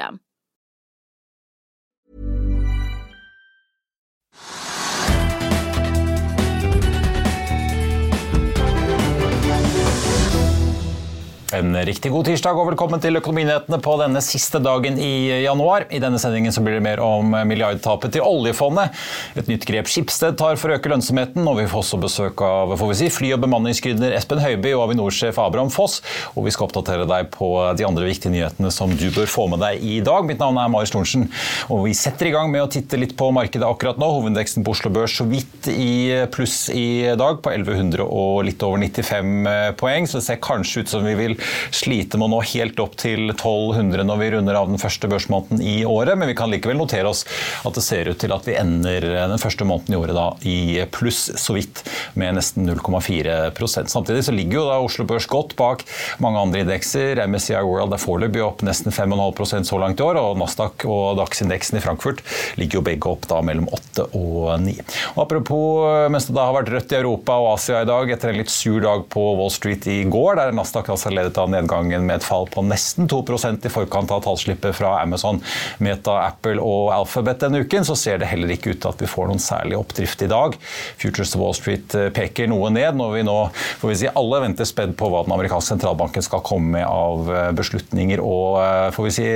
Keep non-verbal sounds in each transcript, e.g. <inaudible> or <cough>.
system. En riktig god tirsdag og velkommen til Økonominyhetene på denne siste dagen i januar. I denne sendingen så blir det mer om milliardtapet til oljefondet. Et nytt grep Skipsted tar for å øke lønnsomheten, og vi får også besøk av får vi si, fly- og bemanningsgründer Espen Høiby og Avinor-sjef Abraham Foss. Og vi skal oppdatere deg på de andre viktige nyhetene som du bør få med deg i dag. Mitt navn er Marius Thorensen, og vi setter i gang med å titte litt på markedet akkurat nå. Hovedindeksen på Oslo Børs så vidt i pluss i dag, på 1100 og litt over 95 poeng, så det ser kanskje ut som vi vil slite med å nå helt opp til 1200 når vi runder av den første børsmåneden i året, men vi kan likevel notere oss at det ser ut til at vi ender den første måneden i året da i pluss, så vidt, med nesten 0,4% Samtidig så ligger jo da Oslo Børs godt bak mange andre indekser. MSCI World er foreløpig opp nesten 5,5% så langt i år, og Nasdaq og DAX-indeksen i Frankfurt ligger jo begge opp da mellom 8 og 9. Og apropos, mens det da har vært rødt i Europa og Asia i dag, etter en litt sur dag på Wall Street i går, der Nasdaq altså ledet av nedgangen med et fall på nesten 2% i forkant av tallslippet fra Amazon, Meta, Apple og Alphabet denne uken, så ser det heller ikke ut til at vi får noen særlig oppdrift i dag. Futures Wall Street peker noe ned når vi nå får vi si, alle venter spedd på hva den amerikanske sentralbanken skal komme med av beslutninger og får vi si,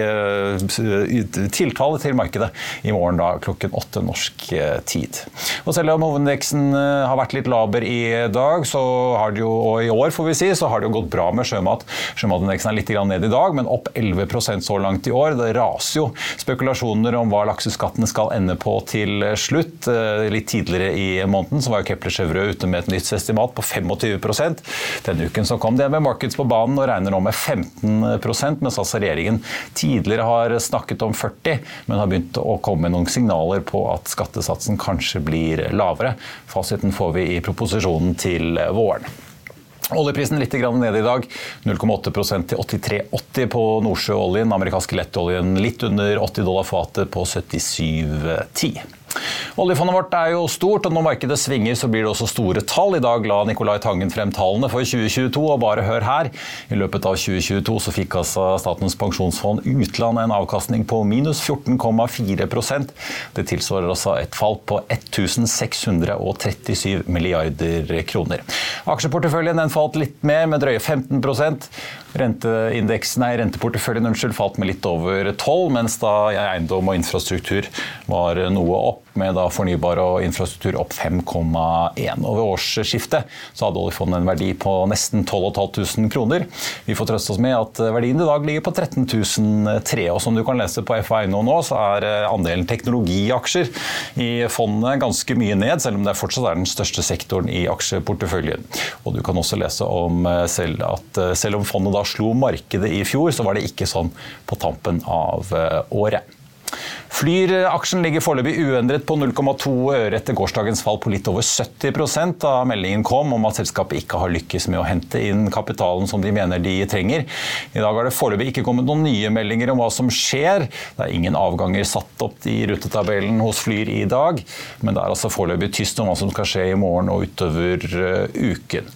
tiltale til markedet i morgen da, klokken åtte norsk tid. Og selv om hovedindeksen har vært litt laber i dag, så har det jo, og i år får vi si, så har det jo gått bra med sjømat. Sjømatindeksen er litt ned i dag, men opp 11% så langt i år. Det raser jo spekulasjoner om hva lakseskattene skal ende på til slutt. Litt tidligere i måneden så var jo Kepler Chevrø ute med et nytt estimat på 25% Denne uken så kom DNB Markets på banen og regner nå med 15% mens altså regjeringen tidligere har snakket om 40 men har begynt å komme med noen signaler på at skattesatsen kanskje blir lavere. Fasiten får vi i proposisjonen til våren. Oljeprisen litt ned i dag, 0,8% til 83,80 på Nordsjøoljen. Amerikanske lettoljen litt under 80 dollar fatet på 77,10. Oljefondet vårt er jo stort, og når markedet svinger, så blir det også store tall. I dag la Nicolai Tangen frem tallene for 2022, og bare hør her. I løpet av 2022 så fikk altså Statens pensjonsfond utland en avkastning på minus 14,4% Det tilsvarer altså et fall på 1637 milliarder kroner. Aksjeporteføljen den falt litt mer, med drøye 15% Renteindeksen, nei, renteporteføljen unnskyld, falt med litt over 12 mens da eiendom og infrastruktur var noe opp med fornybar og infrastruktur opp 5,1. Og ved årsskiftet så hadde oljefondet en verdi på nesten 12 500 kroner. Vi får trøste oss med at verdien i dag ligger på 13 003. Og som du kan lese på FA.no nå, så er andelen teknologiaksjer i fondet ganske mye ned, selv om det fortsatt er den største sektoren i aksjeporteføljen. Og du kan også lese om selv at selv om fondet da slo markedet i fjor, så var det ikke sånn på tampen av året. Flyr-aksjen ligger foreløpig uendret på 0,2 øre etter gårsdagens fall på litt over 70 da meldingen kom om at selskapet ikke har lykkes med å hente inn kapitalen som de mener de trenger. I dag har det foreløpig ikke kommet noen nye meldinger om hva som skjer. Det er ingen avganger satt opp i rutetabellen hos Flyr i dag, men det er altså foreløpig tyst om hva som skal skje i morgen og utover uken.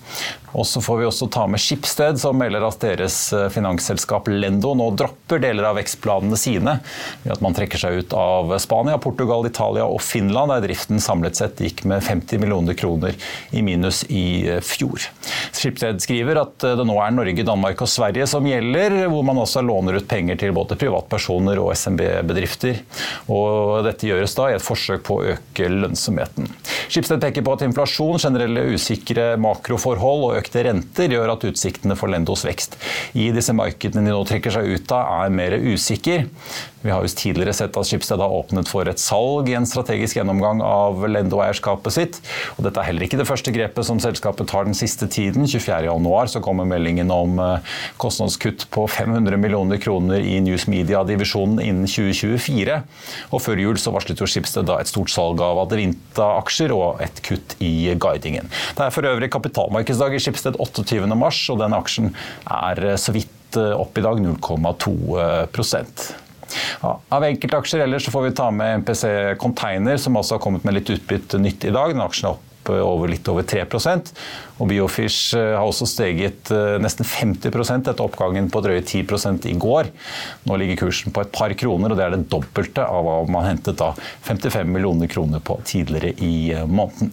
Og så får vi også ta med Skipsted, som melder at deres eh, finansselskap Lendo nå dropper deler av vekstplanene sine ved at man trekker seg ut av Spania, Portugal, Italia og Finland, der driften samlet sett gikk med 50 millioner kroner i minus i eh, fjor. Skipsted skriver at eh, det nå er Norge, Danmark og Sverige som gjelder, hvor man også låner ut penger til både privatpersoner og SMB-bedrifter. Og dette gjøres da i et forsøk på å øke lønnsomheten. Skipsted peker på at inflasjon, generelle usikre makroforhold og økte renter gjør at utsiktene for Lendos vekst i disse markedene de nå trekker seg ut av, er mer usikker. Vi har jo tidligere sett at Schibsted har åpnet for et salg i en strategisk gjennomgang av Lendo-eierskapet sitt. Og dette er heller ikke det første grepet som selskapet tar den siste tiden. 24.1 så kommer meldingen om eh, kostnadskutt på 500 millioner kroner i News Media-divisjonen innen 2024. Og før jul så varslet jo Schibsted da et stort salg av Adevinta-aksjer og et kutt i guidingen. Det er for øvrig kapitalmarkedsdag i Schibsted 28.3, og den aksjen er eh, så vidt eh, opp i dag 0,2% ja, av enkeltaksjer ellers får vi ta med MPC Container, som også har kommet med litt utbytte nytt i dag. Den aksjen er opp eh, over litt over 3% og Biofish eh, har også steget eh, nesten 50% etter oppgangen på drøye 10 i går. Nå ligger kursen på et par kroner, og det er det dobbelte av hva man hentet da 55 millioner kroner på tidligere i måneden.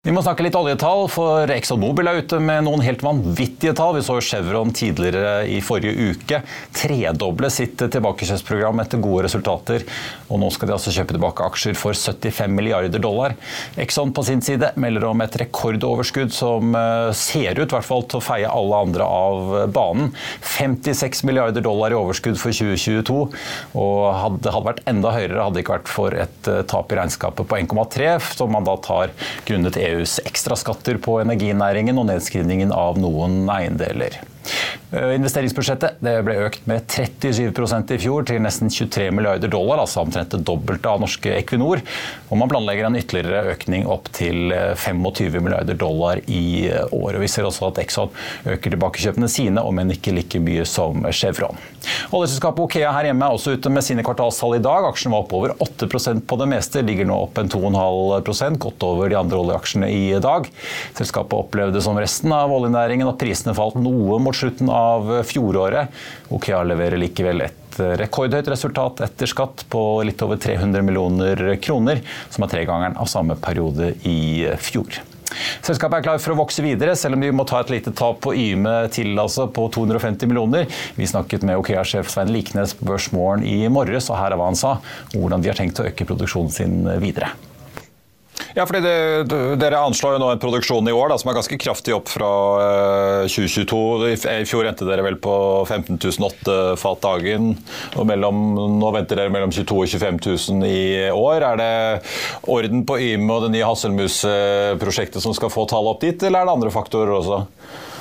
Vi må snakke litt oljetall, for ExxonMobil er ute med noen helt vanvittige tall. Vi så Chevron tidligere i forrige uke tredoble sitt tilbakekjøpsprogram etter gode resultater. Og nå skal de altså kjøpe tilbake aksjer for 75 milliarder dollar. Exxon på sin side melder om et rekordoverskudd som eh, ser ut hvert fall til å feie alle andre av banen. 56 milliarder dollar i overskudd for 2022. Og hadde, det vært enda høyere hadde det ikke vært for et eh, tap i regnskapet på 1,3, som man da tar grunnet EU EUs ekstraskatter på energinæringen og nedskrivningen av noen eiendeler. Eh, investeringsbudsjettet ble økt med 37% i fjor til nesten 23 milliarder dollar, altså omtrent det dobbelte av norske Equinor. Og man planlegger en ytterligere økning opp til 25 eh, milliarder dollar i året. år. Vi ser også at Exxon øker tilbakekjøpene sine, om enn ikke like mye som Chevron. Oljeselskapet Okea her hjemme er også ute med sine kvartalstall i dag. Aksjen var opp over 8% på det meste, ligger nå opp en 2,5% godt over de andre oljeaksjene i dag. Selskapet opplevde som resten av oljenæringen at prisene falt noe mot slutten av fjoråret. Okea leverer likevel et rekordhøyt resultat etter skatt på litt over 300 millioner kroner, som er tregangeren av samme periode i fjor. Selskapet er klar for å vokse videre, selv om de må ta et lite tap på Yme til altså på 250 millioner. Vi snakket med Okea-sjef Svein Liknes på Børsmorgen i morges, og her er hva han sa om hvordan de har tenkt å øke produksjonen sin videre. Ja, fordi det, Dere anslår jo nå en produksjon i år da, som er ganske kraftig opp fra 2022. Eh, I fjor endte dere vel på 15 008 fat dagen. og mellom, Nå venter dere mellom 22 og 25 000 i år. Er det orden på Yme og det nye Hasselmus-prosjektet som skal få tallet opp dit, eller er det andre faktorer også?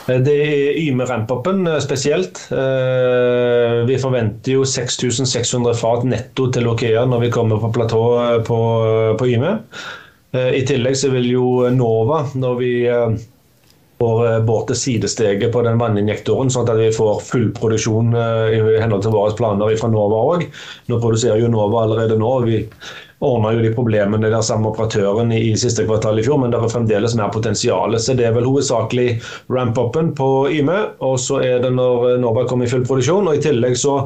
Det er Yme ramp-upen eh, spesielt. Eh, vi forventer jo 6600 fat netto til Okea når vi kommer på platå på, på Yme. Eh, I tillegg så vil jo Nova, når vi eh, får båt båret sidesteget på den vanninjektoren, sånn at vi får full produksjon i henhold til våre planer fra Nova òg. Nå produserer jo Nova allerede nå. Vi ordna jo de problemene der samme operatøren i siste kvartal i fjor, men det er fremdeles mer potensial. Så det er vel hovedsakelig ramp-upen på Yme, og så er det når Nova kommer i full produksjon. Og i tillegg så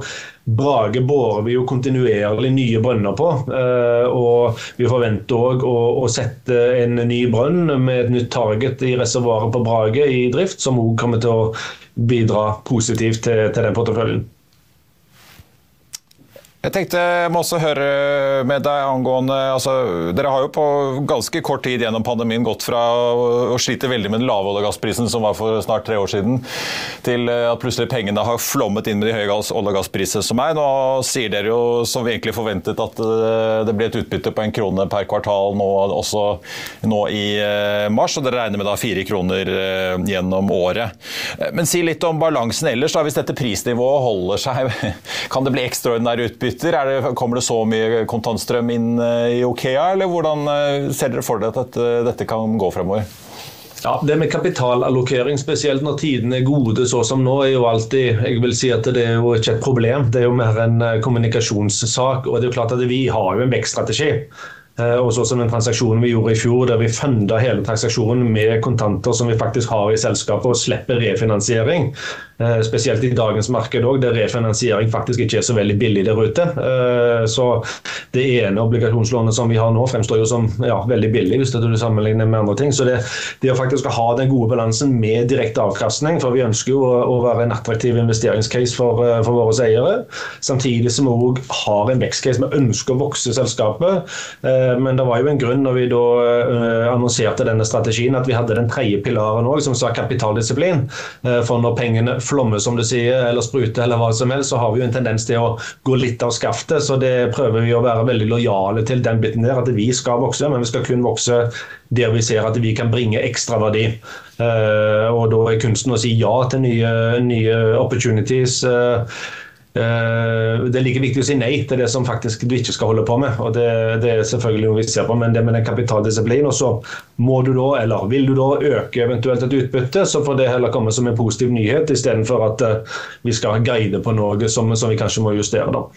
Brage borer vi jo kontinuerlig nye brønner på. Eh, og vi forventer òg å, sette en ny brønn med et nytt target i reservoaret på Brage i drift, som òg kommer til å bidra positivt til, til den porteføljen. Jeg tenkte jeg må også høre med deg angående altså, Dere har jo på ganske kort tid gjennom pandemien gått fra å slite veldig med den lave olje- og gassprisen som var for snart tre år siden, til eh, at plutselig pengene har flommet inn med de høye olje- og gassprisene som er. Nå sier dere jo, som vi egentlig forventet, at eh, det blir et utbytte på en krone per kvartal nå, også nå i eh, mars, og dere regner med da fire kroner gjennom året. Men si litt om balansen ellers. da, Hvis dette prisnivået holder seg, <laughs> kan det bli ekstraordinære utbytte? Utbytter? Det, kommer det så mye kontantstrøm inn eh, i Okea, eller hvordan eh, ser dere for dere at dette kan gå fremover? Ja, Det med kapitalallokering, spesielt når tidene er gode så som nå, er jo alltid jeg vil si at det er jo ikke et problem. Det er jo mer en eh, kommunikasjonssak. og det er jo klart at Vi har jo en vekststrategi. Og så som den transaksjonen vi gjorde i fjor, der vi funda hele transaksjonen med kontanter som vi faktisk har i selskapet, og slipper refinansiering. Eh, spesielt i dagens marked òg, der refinansiering faktisk ikke er så veldig billig der ute. Eh, så det ene obligasjonslånet som vi har nå, fremstår jo som ja, veldig billig hvis du sammenligner med andre ting. Så det, det å faktisk ha den gode balansen med direkte avkastning, for vi ønsker jo å, være en attraktiv investeringscase for, eh, for våre eiere, samtidig som vi òg har en vekstcase. Vi ønsker å vokse selskapet, men det var jo en grunn når vi da annonserte denne strategien at vi hadde den tredje pilaren òg, som sa kapitaldisiplin. For når pengene flomme, som du sier, eller sprute, eller hva som helst, så har vi jo en tendens til å gå litt av skaftet. Så det prøver vi å være veldig lojale til den biten der, at vi skal vokse, men vi skal kun vokse der vi ser at vi kan bringe ekstra verdi. Uh, og da er kunsten å si ja til nye, nye opportunities. Eh, det er like viktig å si nei til det som faktisk du ikke skal holde på med. og Det, det er selvfølgelig noe vi ser på, men det med den kapitaldisiplinen. og så må du da, eller vil du da øke eventuelt et utbytte, så får det heller komme som en positiv nyhet, istedenfor at uh, vi skal guide på noe som, som vi kanskje må justere. da.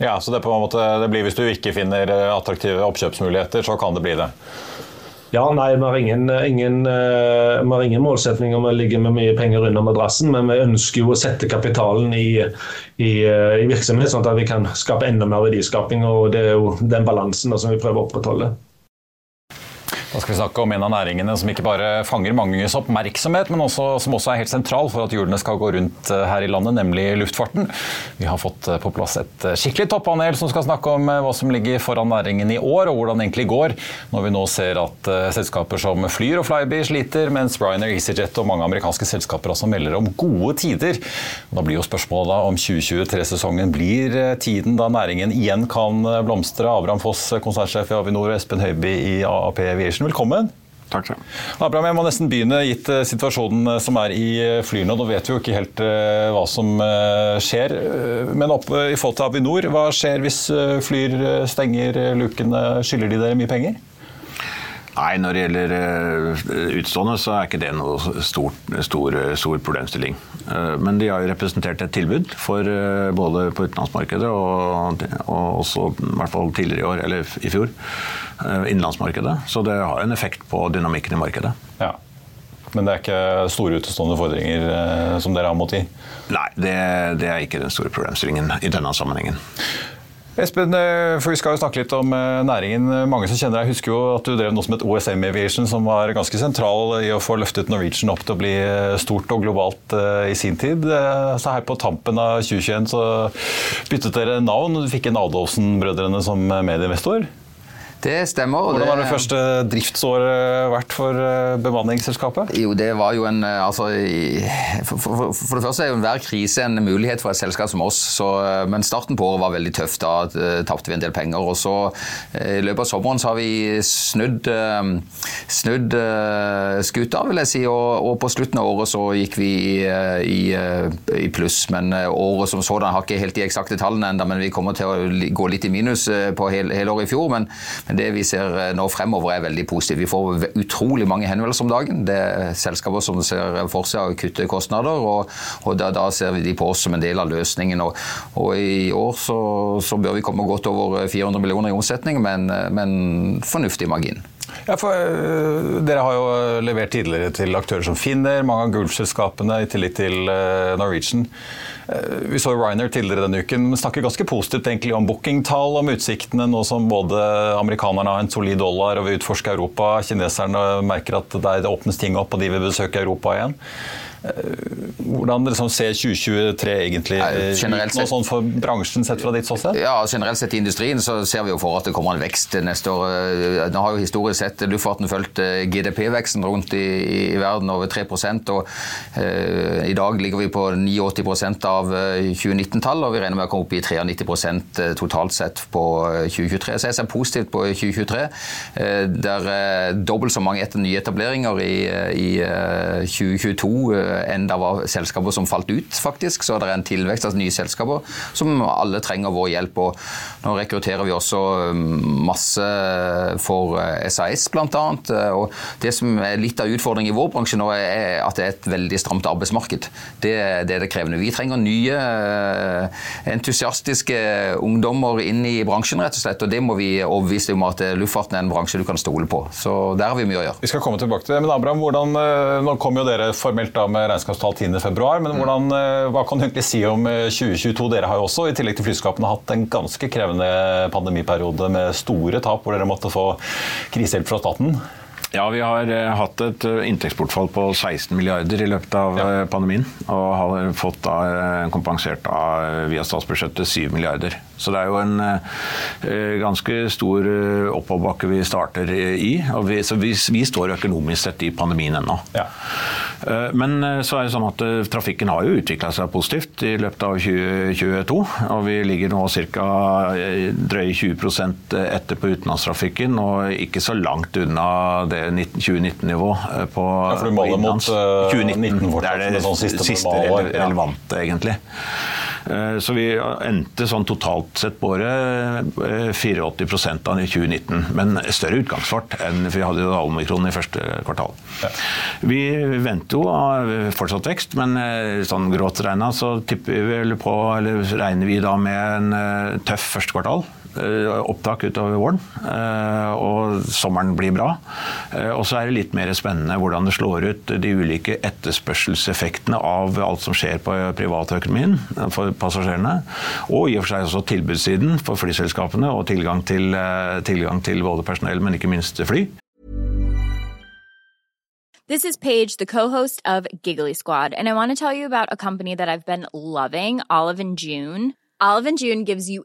Ja, så det, på en måte, det blir Hvis du ikke finner eh, attraktive oppkjøpsmuligheter, så kan det bli det? Ja, nei, Vi har ingen, ingen, uh, vi har ingen målsetning om å ligge med mye penger under madrassen, men vi ønsker jo å sette kapitalen i, i, uh, i virksomhet, sånn at vi kan skape enda mer verdiskaping. og Det er jo den balansen da, som vi prøver å opprettholde. Da skal vi snakke om en av næringene som ikke bare fanger manges oppmerksomhet, men også, som også er helt sentral for at hjulene skal gå rundt eh, her i landet, nemlig luftfarten. Vi har fått eh, på plass et eh, skikkelig toppanel som skal snakke om hva som ligger foran næringen i år, og hvordan det egentlig går, når vi nå ser at selskaper som Flyr og Flyby sliter, mens Ryanair, EasyJet og mange amerikanske selskaper også melder om gode tider. Da blir jo spørsmålet om 2023-sesongen blir tiden da næringen igjen kan blomstre. Abraham Foss, konsernsjef i Avinor, og Espen Høiby i AAP Aviation Iversen, velkommen. Takk skal Abraham, jeg må nesten begynne, gitt eh, situasjonen eh, som er i eh, flyene. Nå vet vi jo ikke helt hva som skjer. Men opp, i forhold til Avinor, hva skjer hvis Flyr stenger lukene? Skylder de dere mye penger? Nei, når det gjelder utstående, så er ikke det noe stor, stor, stor problemstilling. Men de har jo representert et tilbud for både på utenlandsmarkedet og, og også i hvert fall tidligere i år, eller i fjor. Eh, innenlandsmarkedet. Så det har en effekt på dynamikken i markedet. Ja. Men det er ikke store utestående fordringer eh, som dere har mot i? Nei, det, det er ikke den store problemstillingen i denne sammenhengen. Espen, eh, for Vi skal jo snakke litt om næringen. Mange som kjenner deg husker jo at du drev noe som het OSM Aviation, som var ganske sentral i å få løftet Norwegian opp til å bli stort og globalt i sin tid. Så her på tampen av 2021 så byttet dere navn. Du fikk en Adolfsen-brødrene som medieinvestor. Det stemmer. Hvordan har det første driftsåret vært for eh, bemanningsselskapet? Jo, det var jo en eh, altså, for, for, for, det første er jo enhver krise en mulighet for et selskap som oss. Så, eh, men starten på året var veldig tøff. Da tapte vi en del penger. Og så i løpet av sommeren så har vi snudd, snudd skuta, vil jeg si. Og, og, på slutten av året så gikk vi i, i pluss. Men året som sådan har ikke helt de eksakte tallene ennå, men vi kommer til å gå litt i minus på hele, hele året i fjor. men det vi ser eh, nå fremover er veldig positivt. Vi får utrolig mange henvendelser om dagen. Det er selskaper som ser for seg å kutte kostnader, og, og da, da, ser vi de på oss som en del av løsningen. Og, og i år så, så, bør vi komme godt over 400 millioner i omsetning, men, men fornuftig margin. Ja, for Dere har jo levert tidligere til aktører som Finner, mange av Gulf-selskapene, i tillit til Norwegian. Vi så Ryanair tidligere denne uken men snakker ganske positivt egentlig om bookingtall, om utsiktene, nå som både amerikanerne har en solid dollar og vil utforske Europa. Kineserne merker at det åpnes ting opp og de vil besøke Europa igjen. Hvordan liksom ser 2023 egentlig ut nå sånn for bransjen sett fra ditt ståsted? Ja, Generelt sett i industrien så ser vi jo for at det kommer en vekst neste år. Nå har jo historisk sett luftfarten fulgt GDP-veksten rundt i, i, verden over 3 og eh, i dag ligger vi på 89 av 2019-tall, og vi regner med å komme opp i 93% totalt sett på 2023. Så jeg ser positivt på 2023. Det er dobbelt så mange etter nyetableringer i, i 2022 enn det var selskaper som falt ut, faktisk. Så det er en tilvekst av nye selskaper som alle trenger vår hjelp. Og nå rekrutterer vi også masse for SAS, bl.a. Og det som er litt av utfordringen i vår bransje nå, er at det er et veldig stramt arbeidsmarked. Det, det er det krevende. Vi trenger nye entusiastiske ungdommer inn i bransjen, rett og slett. Og det må vi overbevise om at luftfarten er en bransje du kan stole på. Så der har vi mye å gjøre. Vi skal komme tilbake til det. Men Abraham, hvordan, nå kom jo dere formelt da med regnskapstall 10.2, men hvordan, eh, hva kan du egentlig si om 2022? Eh, dere har jo også, i tillegg til flyskapene, hatt en ganske krevende pandemiperiode med store tap, hvor dere måtte få krisehjelp fra staten. Ja, vi har uh, hatt et uh, inntektsbortfall på 16 milliarder i løpet av ja. uh, pandemien. Og har fått kompensert av, via statsbudsjettet 7 milliarder. Så det er jo en ganske stor oppoverbakke vi starter i. Vi, så vi, vi, står økonomisk sett i pandemien ennå. Ja. Men så er det sånn at trafikken har jo utvikla seg positivt i løpet av 2022. Og vi ligger nå ca. drøye 20% etter på utenlandstrafikken, og ikke så langt unna det 2019-nivå eh, på Ja, For du måler mot 2019 fortsatt, Det er det sånn siste, siste relevante, ja. egentlig. Eh, så vi endte sånn totalt sett på året 84 av 2019. Men større utgangsfart enn for vi hadde i omikron i første kvartal. Ja. Vi venter jo fortsatt vekst, men sånn grått regna så vi på, eller regner vi da med en tøff første kvartal. Eh, opptak utover våren, eh, og sommeren blir bra. Eh, og så er det litt mer spennende hvordan det slår ut de ulike etterspørselseffektene av alt som skjer på privatøkonomien for passasjerene, og i og for seg også tilbudssiden for flyselskapene og tilgang til, tilgang til både personell, men ikke minst fly. This is Paige, the co-host of Giggly Squad, and I want to tell you about a company that I've been loving, Olive and June. Olive and June gives you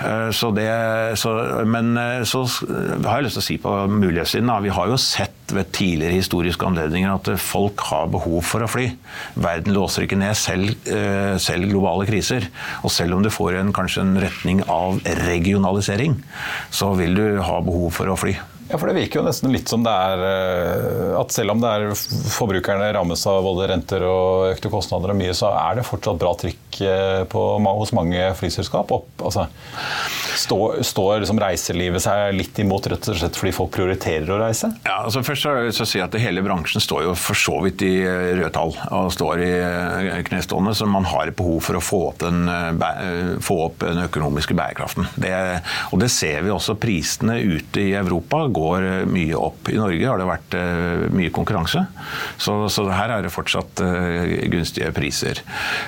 Eh, så det, så, men eh, så har jeg lyst til å si på mulighetssiden Vi har jo sett ved tidligere historiske anledninger at folk har behov for å fly. Verden låser ikke ned selv, eh, selv globale kriser. Og selv om du får en, kanskje en retning av regionalisering, så vil du ha behov for å fly. Ja, for Det virker jo nesten litt som det er at selv om det er forbrukerne rammes av både renter og økte kostnader og mye, så er det fortsatt bra trykk på, hos mange flyselskap. Opp, altså, står, står liksom reiselivet seg litt imot rett og slett fordi folk prioriterer å reise? Ja, altså først har jeg si at Hele bransjen står jo for så vidt i røde tall og står i knestående, så man har et behov for å få opp den, få opp den økonomiske bærekraften. Det, og det ser vi også. Prisene ute i Europa går mye opp. I Norge har det vært mye konkurranse, så, så her er det fortsatt gunstige priser.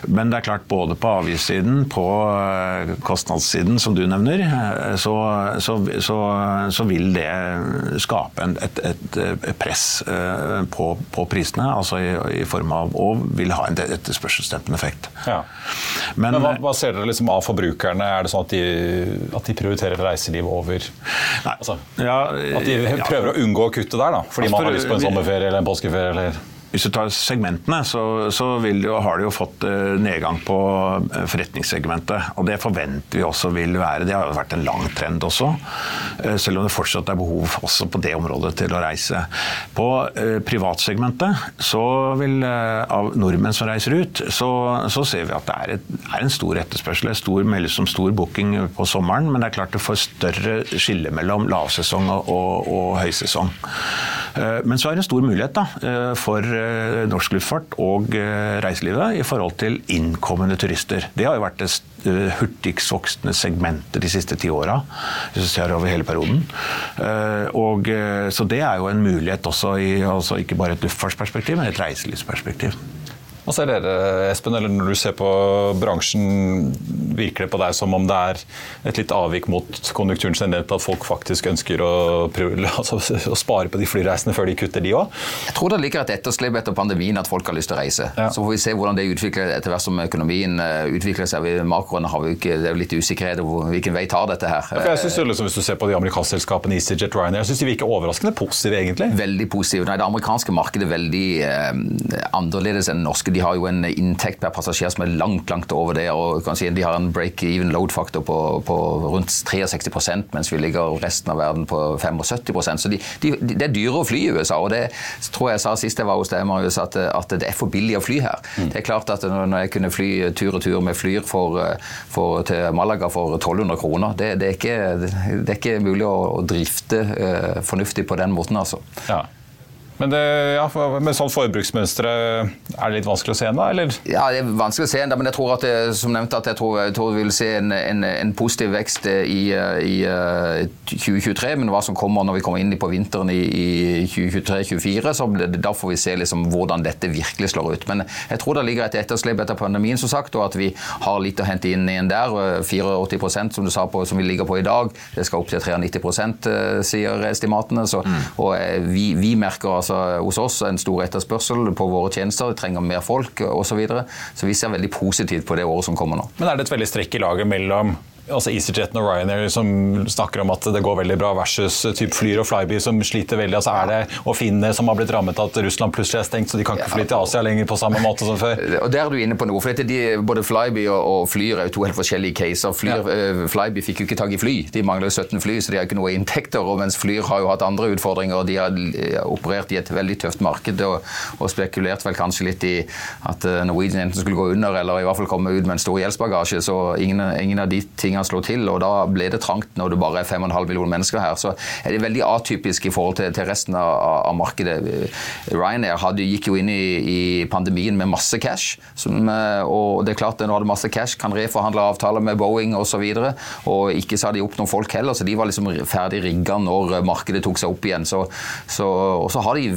Men det er klart både på avgiftssiden, på kostnadssiden, som du nevner, så, så, så, så vil det skape et, et, et press på, på, prisene, altså i, i, form av og vil ha en etterspørselsdempende effekt. Ja. Men, Men hva, hva, ser dere liksom av forbrukerne? Er det sånn at de, at de prioriterer reiseliv over altså, ja, At de prøver ja. å unngå å kutte der, da, fordi altså, man har lyst på en sommerferie eller en påskeferie? eller... Hvis du tar segmentene, så, så du, har de jo fått eh, nedgang på eh, forretningssegmentet. Og det forventer vi også vil være. Det har jo vært en lang trend også. Eh, selv om det fortsatt er behov også på det området til å reise. På privatsegmentet så vil av nordmenn som reiser ut, så, så ser vi at det er, et, er, en stor etterspørsel. Det meldes som stor booking på sommeren, men det er klart det får større skille mellom lavsesong og, og, og høysesong. Men så er det en stor mulighet da, for norsk luftfart og eh, reiselivet i forhold til innkommende turister. Det har jo vært det eh, hurtigst voksende segmentet de siste ti åra, hvis du ser over hele perioden. Og, så det er jo en mulighet også i altså ikke bare et luftfartsperspektiv, men et reiselivsperspektiv. Hva ser dere, Espen, eller når du ser på bransjen, virker det på deg som om det er et litt avvik mot konjunkturens tendens at folk faktisk ønsker å, prøve, <laughs> altså, å, spare på de flyreisene før de kutter de òg? Jeg tror det ligger et etterslep etter pandemien at folk har lyst til å reise. Ja. Så får vi se hvordan det utvikler etter hvert som økonomien eh, utvikler seg. Makroene har vi ikke, det er jo litt usikkerhet om hvilken vei tar dette her. Ja, jeg synes det, liksom, Hvis du ser på de amerikanske selskapene EasyJet Ryanair, jeg synes de virker overraskende positive, egentlig. Veldig positive. Nei, det amerikanske markedet er veldig eh, annerledes enn det norske de har jo en inntekt per passasjer som er langt langt over det. og kan si De har en break-even load-faktor på, på, rundt 63% mens vi ligger resten av verden på 75% Så de, de, det er dyrere å fly i USA. og Det tror jeg sa sist jeg var hos deg, Marius, at, at, det er for billig å fly her. Mm. Det er klart at Når jeg kunne fly tur og tur med Flyr for, for, til Malaga for 1200 kroner, det, det, er, ikke, det er ikke mulig å, å drifte uh, fornuftig på den måten. altså. Ja. Men det, ja, men sånn forbruksmønstre, er det litt vanskelig å se ennå, eller? Ja, det er vanskelig å se ennå, men jeg tror at det, som nevnt, at jeg tror, jeg tror vi vil se en, en, en, positiv vekst i, i uh, 2023. Men hva som kommer når vi kommer inn på vinteren i, i 2023-2024, så da får vi se liksom hvordan dette virkelig slår ut. Men jeg tror det ligger et etterslep etter pandemien, som sagt, og at vi har litt å hente inn igjen der. 84% som du sa på, som vi ligger på i dag. Det skal opp til 93 eh, sier estimatene. Så, mm. Og eh, vi, vi merker altså, hos oss en stor etterspørsel på våre tjenester. Vi trenger mer folk osv. Så, videre. så vi ser veldig positivt på det året som kommer nå. Men er det et veldig strekk i laget mellom altså EasyJet og Ryanair som snakker om at det går veldig bra, versus typ Flyr og Flyby som sliter veldig. altså Er det og Finne som har blitt rammet av at Russland plutselig er stengt, så de kan ikke fly til Asia lenger på samme måte som før? Og Der er du inne på noe. for de, Både Flyby og Flyr er jo to helt forskjellige caser. Flyr, ja. uh, Flyby fikk jo ikke tak i fly. De mangler 17 fly, så de har ikke noe inntekter. og Mens Flyr har jo hatt andre utfordringer. og De har eh, operert i et veldig tøft marked og, og spekulert vel kanskje litt i at eh, Norwegian enten skulle gå under eller i hvert fall komme ut med en stor gjeldsbagasje. Så ingen, ingen av de tingene slår til. og da ble det trangt når det bare er 5,5 millioner mennesker her. Så er det veldig atypisk i forhold til, til resten av, av, markedet. Ryanair hadde, gikk jo inn i, i, pandemien med masse cash. Som, eh, og det er klart når du hadde masse cash, kan reforhandle avtaler med Boeing osv. Og, så og ikke sa de opp noen folk heller, så de var liksom ferdig rigga når markedet tok seg opp igjen. Så, så, og så har de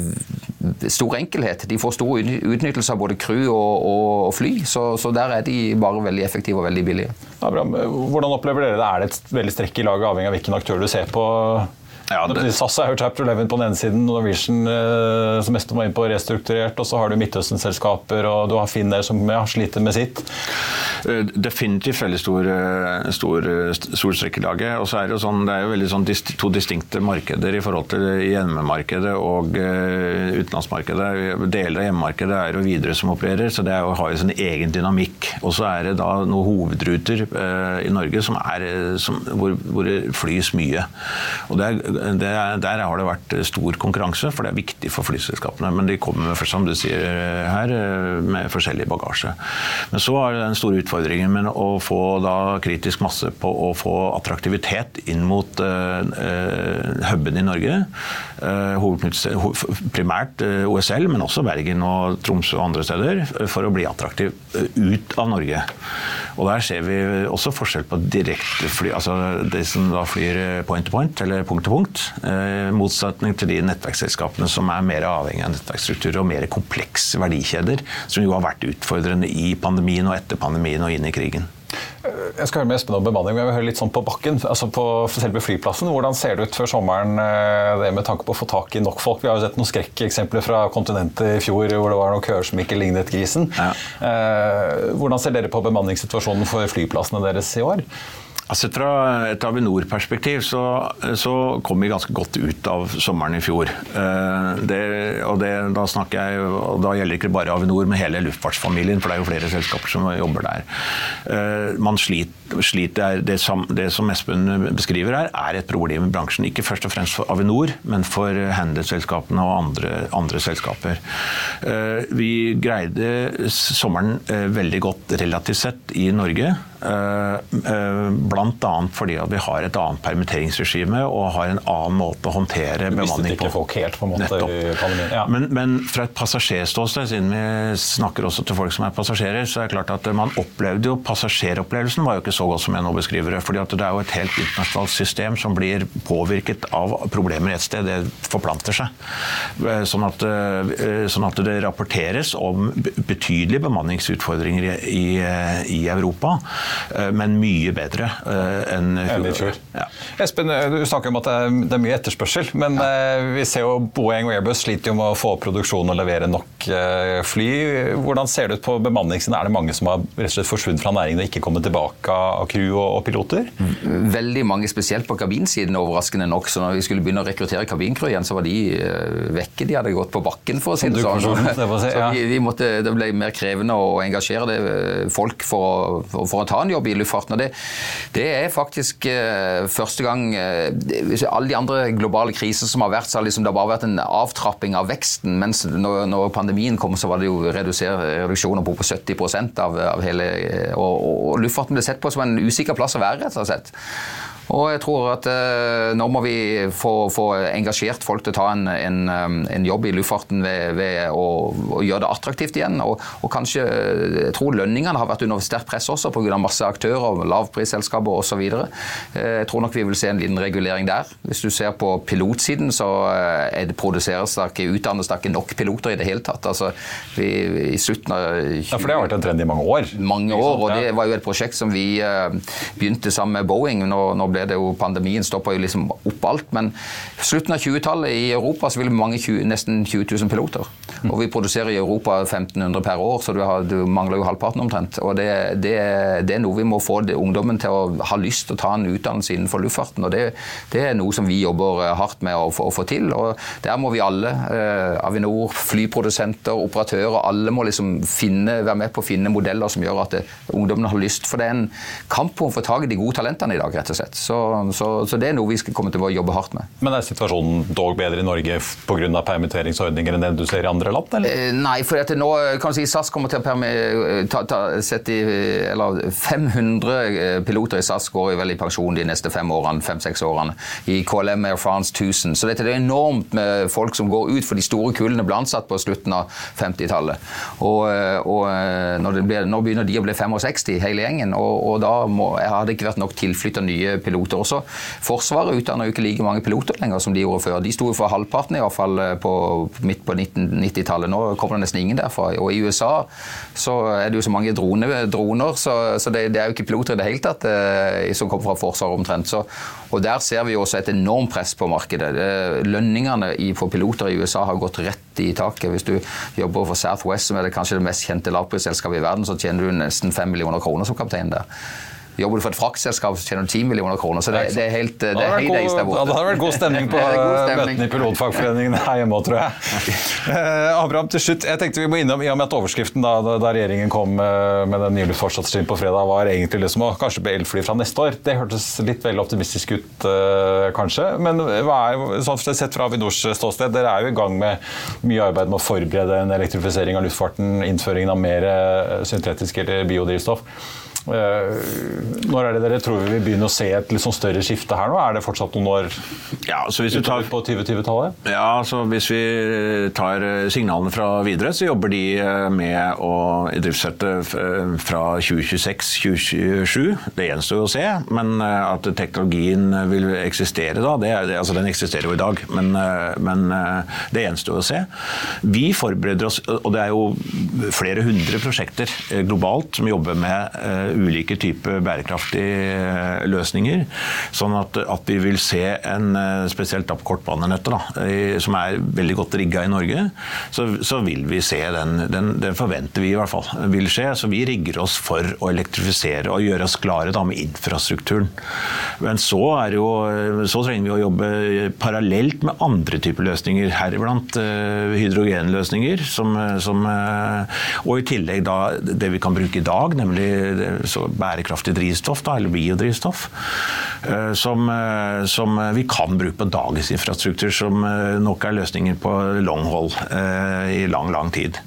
stor enkelhet. De får stor utnyttelse av både crew og, og fly, så, så, der er de bare veldig effektive og veldig billige. Abraham, Hvordan opplever dere det? Er det et veldig strekk i laget, avhengig av hvilken aktør du ser på? Ja, det... SAS har jo Chapter 11 på den ene siden, Norwegian eh, som mest må inn på restrukturert, og så har du Midtøsten-selskaper og du har Finner som ja, sliter med sitt. Eh, definitivt veldig stor, eh, stor, stor i laget. Og så er det jo sånn, det er jo veldig sånn dist, to distinkte markeder i forhold til hjemmemarkedet og uh, utenlandsmarkedet. Deler av hjemmemarkedet er jo videre som opererer, så det jo, har jo sin egen dynamikk. Og så er det da noen hovedruter uh, i Norge som er, som, hvor, hvor det flys mye. Og det er det, Der har det vært stor konkurranse, for det er viktig for flyselskapene. Men de kommer som du sier her, med forskjellig bagasje. Men så er det den store utfordringen med å få da kritisk masse på å få attraktivitet inn mot uh, huben i Norge. Uh, primært uh, OSL, men også Bergen og Tromsø og andre steder, for å bli attraktiv ut av Norge. Og Der ser vi også forskjell på direktefly, altså de som da flyr point to point, eller punkt til punkt. Eh, motsetning til de nettverksselskapene som er mer avhengig av nettverksstrukturer og mer komplekse verdikjeder, som jo har vært utfordrende i pandemien og etter pandemien og inn i krigen. Jeg skal høre med Espen om bemanning, men jeg vil høre litt sånn på bakken. altså På selve flyplassen. Hvordan ser det ut før sommeren eh, det med tanke på å få tak i nok folk? Vi har jo sett noen skrekkeksempler fra kontinentet i fjor hvor det var noen køer som ikke lignet grisen. Ja. Eh, hvordan ser dere på bemanningssituasjonen for flyplassene deres i år? Sett fra et Avinor-perspektiv så, så, kom vi ganske godt ut av sommeren i fjor. Eh, det, og det, da snakker jeg, og da gjelder ikke bare Avinor, men hele luftfartsfamilien, for det er jo flere selskaper som jobber der. Eh, man sliter, sliter det, som, det som Espen beskriver her, er et problem i bransjen. Ikke først og fremst for Avinor, men for handelsselskapene og andre, andre selskaper. Eh, vi greide sommeren veldig godt relativt sett i Norge. Blant Bl.a. fordi at vi har et annet permitteringsregime og har en annen måte å håndtere bemanning på. Folk helt på en måte ja. men, men, fra et passasjerståsted, siden vi snakker også til folk som er passasjerer, så er det klart at man opplevde jo passasjeropplevelsen var jo ikke så godt som jeg nå beskriver det. fordi at det er jo et helt internasjonalt system som blir påvirket av problemer et sted. Det forplanter seg. Eh, sånn at, eh, sånn at det rapporteres om betydelige bemanningsutfordringer i, i, i Europa, eh, men mye bedre enn enn fjor. Ja. Espen, eh, du snakker om at det er, mye etterspørsel, men ja. vi ser jo Boeing og Airbus sliter jo med å få opp produksjonen og levere nok fly. Hvordan ser det ut på bemanningssiden? Er det mange som har rett og slett forsvunnet fra næringen og ikke kommet tilbake av crew og, piloter? Veldig mange, spesielt på kabinsiden, overraskende nok. Så når vi skulle begynne å rekruttere kabincrew igjen, så var de vekke. De hadde gått på bakken, for å si det sånn. <laughs> Så vi, vi måtte, det ble mer krevende å engasjere det, folk for, å, for, å ta en jobb i luftfarten. og det, det er faktisk uh, første gang uh, Alle de andre globale kriser som har vært, så har liksom det bare vært en avtrapping av veksten. Mens når, når pandemien kom, så var det jo reduksjoner på, på 70 av, av hele og, og, luftfarten ble sett på som en usikker plass å være, rett og slett. Og jeg tror at eh, nå må vi få, få, engasjert folk til å ta en, en, um, en jobb i luftfarten ved, ved å, å, gjøre det attraktivt igjen. Og, og, kanskje Jeg tror lønningene har vært under sterkt press også pga. masse aktører, lavprisselskaper osv. Eh, jeg tror nok vi vil se en liten regulering der. Hvis du ser på pilotsiden, så eh, er det produseres det ikke, utdannes det ikke nok piloter i det hele tatt. Altså, vi, i slutten av 20... Ja, For det har vært en trend i mange år? Mange år, og det var jo et prosjekt som vi begynte sammen med Boeing. Nå, nå ble det jo pandemien stoppa jo liksom opp alt. Men slutten av 20-tallet i Europa så vil vi mange 20, nesten 20 000 piloter. Og vi produserer i Europa 1500 per år, så du, har, du mangler jo halvparten omtrent. Og det, det, det, er noe vi må få ungdommen til å ha lyst til å ta en utdannelse innenfor luftfarten. Og det, det er noe som vi jobber eh, hardt med å å få til. Og der må vi alle, eh, Avinor, flyprodusenter, operatører, alle må liksom finne, være med på å finne modeller som gjør at det, ungdommen har lyst. For det er en kamp om å få tak i de gode talentene i dag, rett og slett. Så, så, så, det er noe vi skal komme til å jobbe hardt med. Men er situasjonen dog bedre i Norge pga. permitteringsordninger enn det du ser i andre land? Eller? Eh, nei, for nå kan du si SAS kommer til å eh, ta, ta, sette eller 500 eh, piloter i SAS går vel i pensjon de neste fem årene, fem-seks årene. I KLM Air France 1000. Så dette er enormt med folk som går ut, for de store kullene ble ansatt på slutten av 50-tallet. Og, og nå, nå, begynner de å bli 65, hele gjengen. Og, og da må, hadde det ikke vært nok tilflytta nye piloter også. Forsvaret utdanner jo ikke like mange piloter lenger som de gjorde før. De sto for halvparten i hvert fall eh, på, midt på 1990-tallet. Nå kommer det nesten ingen derfra. Og i USA så er det jo så mange drone, droner, så, så det, det, er jo ikke piloter i det hele tatt eh, som kommer fra Forsvaret omtrent. Så, og der ser vi også et enormt press på markedet. Lønningene for piloter i USA har gått rett i taket. Hvis du jobber for Southwest, som er det kanskje det mest kjente lavprisselskapet i verden, så tjener du nesten fem millioner kroner som kaptein der. Jobber du for et fraktselskap, så tjener du 10 millioner kroner. Så det, det er helt det er god, der borte. Ja, det hadde vært god stemning på <laughs> møtene i pilotfagforeningen her hjemme òg, tror jeg. <laughs> Eh, Abraham, til slutt, jeg tenkte vi må innom, i og med at overskriften da, da regjeringen kom eh, med den nye luftfartsstrategien på fredag, var egentlig liksom å kanskje bli elfly fra neste år. Det hørtes litt vel optimistisk ut, eh, kanskje. Men hva er, sånn sett fra Avinors ståsted, dere er jo i gang med mye arbeid med å forberede en elektrifisering av luftfarten, innføringen av mer syntetisk eller biodrivstoff. Eh, når er det dere tror vi vil begynne å se et sånn større skifte her nå? Er det fortsatt noen år ja, så hvis du tar, på 2020-tallet? Ja, så Hvis vi tar signalene fra videre, så jobber de eh, med å idriftsette eh, fra 2026-2027. Det gjenstår jo å se, men at teknologien vil eksistere da, det, altså den eksisterer jo i dag, men, men det gjenstår å se. Vi forbereder oss, og det er jo flere hundre prosjekter globalt som jobber med ulike typer bærekraftige eh, løsninger. Sånn at, at vi vil se en eh, spesielt opp kortbanenettet, som er veldig godt rigga i Norge, så, så, vil vi se den, den, den, forventer vi i hvert fall vil skje. Så vi rigger oss for å elektrifisere og gjøre oss klare da med infrastrukturen. Men så, er jo, så trenger vi å jobbe parallelt med andre typer løsninger, heriblant uh, hydrogenløsninger. Som, som, uh, og i tillegg da det vi kan bruke i dag, nemlig bærekraftig drivstoff, da, eller biodrivstoff, eh, som, eh, som, vi kan bruke på dagens infrastruktur, som eh, nok er løsninger på long hold i lang, lang tid.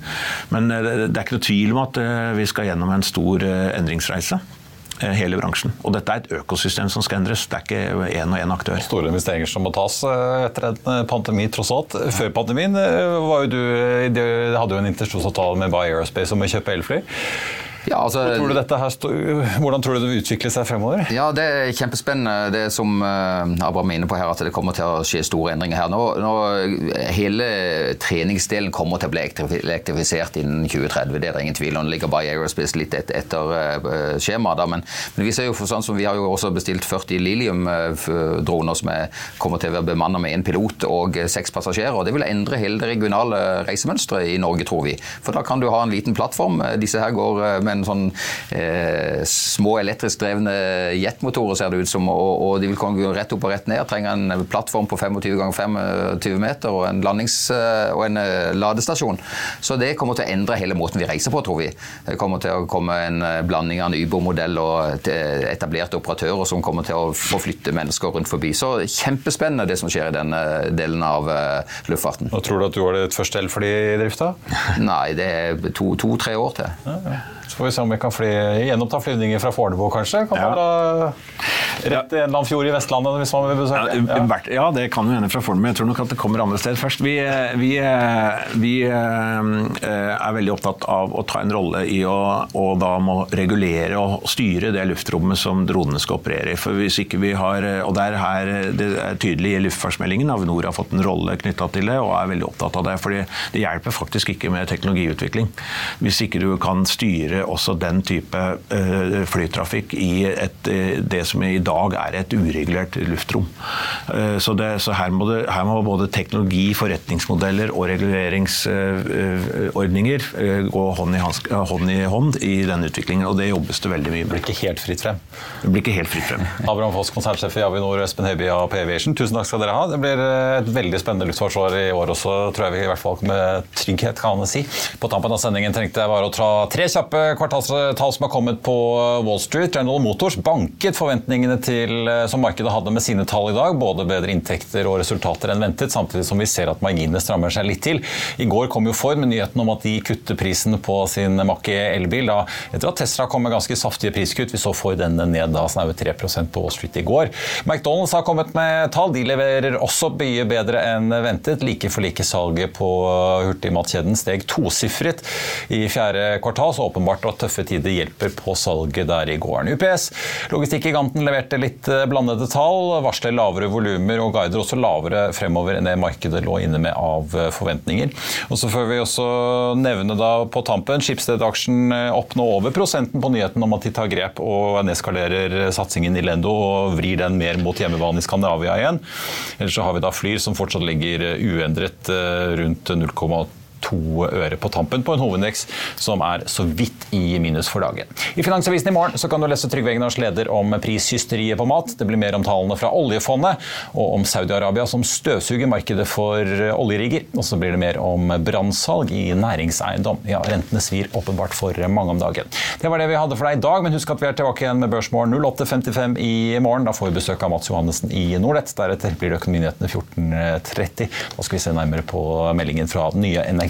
Men det er ikke noe tvil om at vi skal gjennom en stor endringsreise hele bransjen. Og dette er et økosystem som skal endres, det er ikke én og én aktør. Store investeringer som må tas etter en pandemi, tross alt. Før pandemien var jo du, hadde jo en intensjonsavtale med Buy Aerospace om å kjøpe elfly. Ja, altså, tror her, hvordan tror du det vil utvikle seg fremover? Ja, Det er kjempespennende det som uh, Abraham er inne på her, at det kommer til å skje store endringer her. Nå, nå, hele treningsdelen kommer til å bli elektrifisert innen 2030. Det er det ingen tvil om. Det ligger bare i Aerospace litt et, etter uh, skjemaet. Men, men, vi ser jo for sånn som vi har jo også bestilt 40 Lilium-droner som er, kommer til å være bemannet med én pilot og seks passasjerer. og Det vil endre hele det regionale reisemønsteret i Norge, tror vi. For da kan du ha en liten plattform. Disse her går med en sånn eh, små elektrisk drevne jetmotorer, ser det ut som. Og, og, de vil komme rett opp og rett ned. Trenger en plattform på 25 ganger 25 meter og en landings- eh, og en eh, ladestasjon. Så det kommer til å endre hele måten vi reiser på, tror vi. Det kommer til å komme en eh, blanding av en Uber-modell og etablerte operatører som kommer til å forflytte mennesker rundt forbi. Så kjempespennende det som skjer i denne delen av luftfarten. Og tror du at du har ditt første elfly i drifta? Nei, det er to-tre to, år til. Ja, ja. Så får vi se om vi kan fly, gjenoppta flyvninger fra Fornebu, kanskje. Kan ja. man dra rett til en eller annen fjord i Vestlandet hvis man vil besøke? Ja, ja det kan jo hende fra Fornebu. Jeg tror nok at det kommer andre steder først. Vi, vi, vi, eh, er veldig opptatt av å ta en rolle i å og da må regulere og styre det luftrommet som dronene skal operere i. For hvis ikke vi har, og Det er her det er tydelig i luftfartsmeldingen. Avinor har fått en rolle knytta til det og er veldig opptatt av det. fordi det hjelper faktisk ikke med teknologiutvikling hvis ikke du kan styre også den type eh, flytrafikk i et, eh, det som i dag er et uregulert luftrom. Eh, så, det, så her, må det, her, må både teknologi, forretningsmodeller og reguleringsordninger gå hånd i, hånd i hånd i den utviklingen. Og det jobbes det veldig mye med. Det blir ikke helt fritt frem? Det blir ikke helt fritt frem. <laughs> Abraham Foss, konsernsjef i Avinor, Espen Høiby av PV Aviation, tusen takk skal dere ha. Det blir et veldig spennende luftfartsår i år også, tror jeg vi i hvert fall med trygghet kan si. På tampen av sendingen trengte jeg bare å ta tre kjappe kvartalstall som har kommet på Wall Street. General Motors banket forventningene til, eh, som markedet hadde med sine tall i dag. Både bedre inntekter og resultater enn ventet, samtidig som vi ser at marginene strammer seg litt til. I går kom jo Ford med nyheten om at de kutter prisen på sin Mach-E elbil. Da, etter at Tesla kom med ganske saftige priskutt. Vi så Ford denne ned da snaue 3 på Wall Street i går. McDonald's har kommet med tall. De leverer også mye bedre enn ventet. Like for like salget på hurtigmatkjeden steg tosifret i fjerde kvartal, så åpenbart at tøffe tider hjelper på salget der i gården. UPS, logistikkgiganten, leverte litt eh, blandede tall, varsler lavere volumer og guider også lavere fremover enn det markedet lå inne med av eh, forventninger. Og så får vi også nevne da på tampen Schibsted-aksjen eh, opp nå over prosenten på nyheten om at de tar grep og nedskalerer satsingen i Lendo og vrir den mer mot hjemmebane i Skandinavia igjen. Ellers så har vi da Flyr som fortsatt ligger uendret rundt 0,2 to øre på tampen på en hovedindeks som er så vidt i minus for dagen. I Finansavisen i morgen så kan du lese Trygve Egnars leder om prishysteriet på mat. Det blir mer om tallene fra oljefondet, og om Saudi-Arabia som støvsuger markedet for oljerigger. Og så blir det mer om brannsalg i næringseiendom. Ja, rentene svir åpenbart for mange om dagen. Det var det vi hadde for deg i dag, men husk at vi er tilbake igjen med Børsmorgen 08.55 i morgen. Da får vi besøk av Mats Johannessen i Nordnett. Deretter blir det Økonominyhetene 14.30. Da skal vi se nærmere på meldingen fra den nye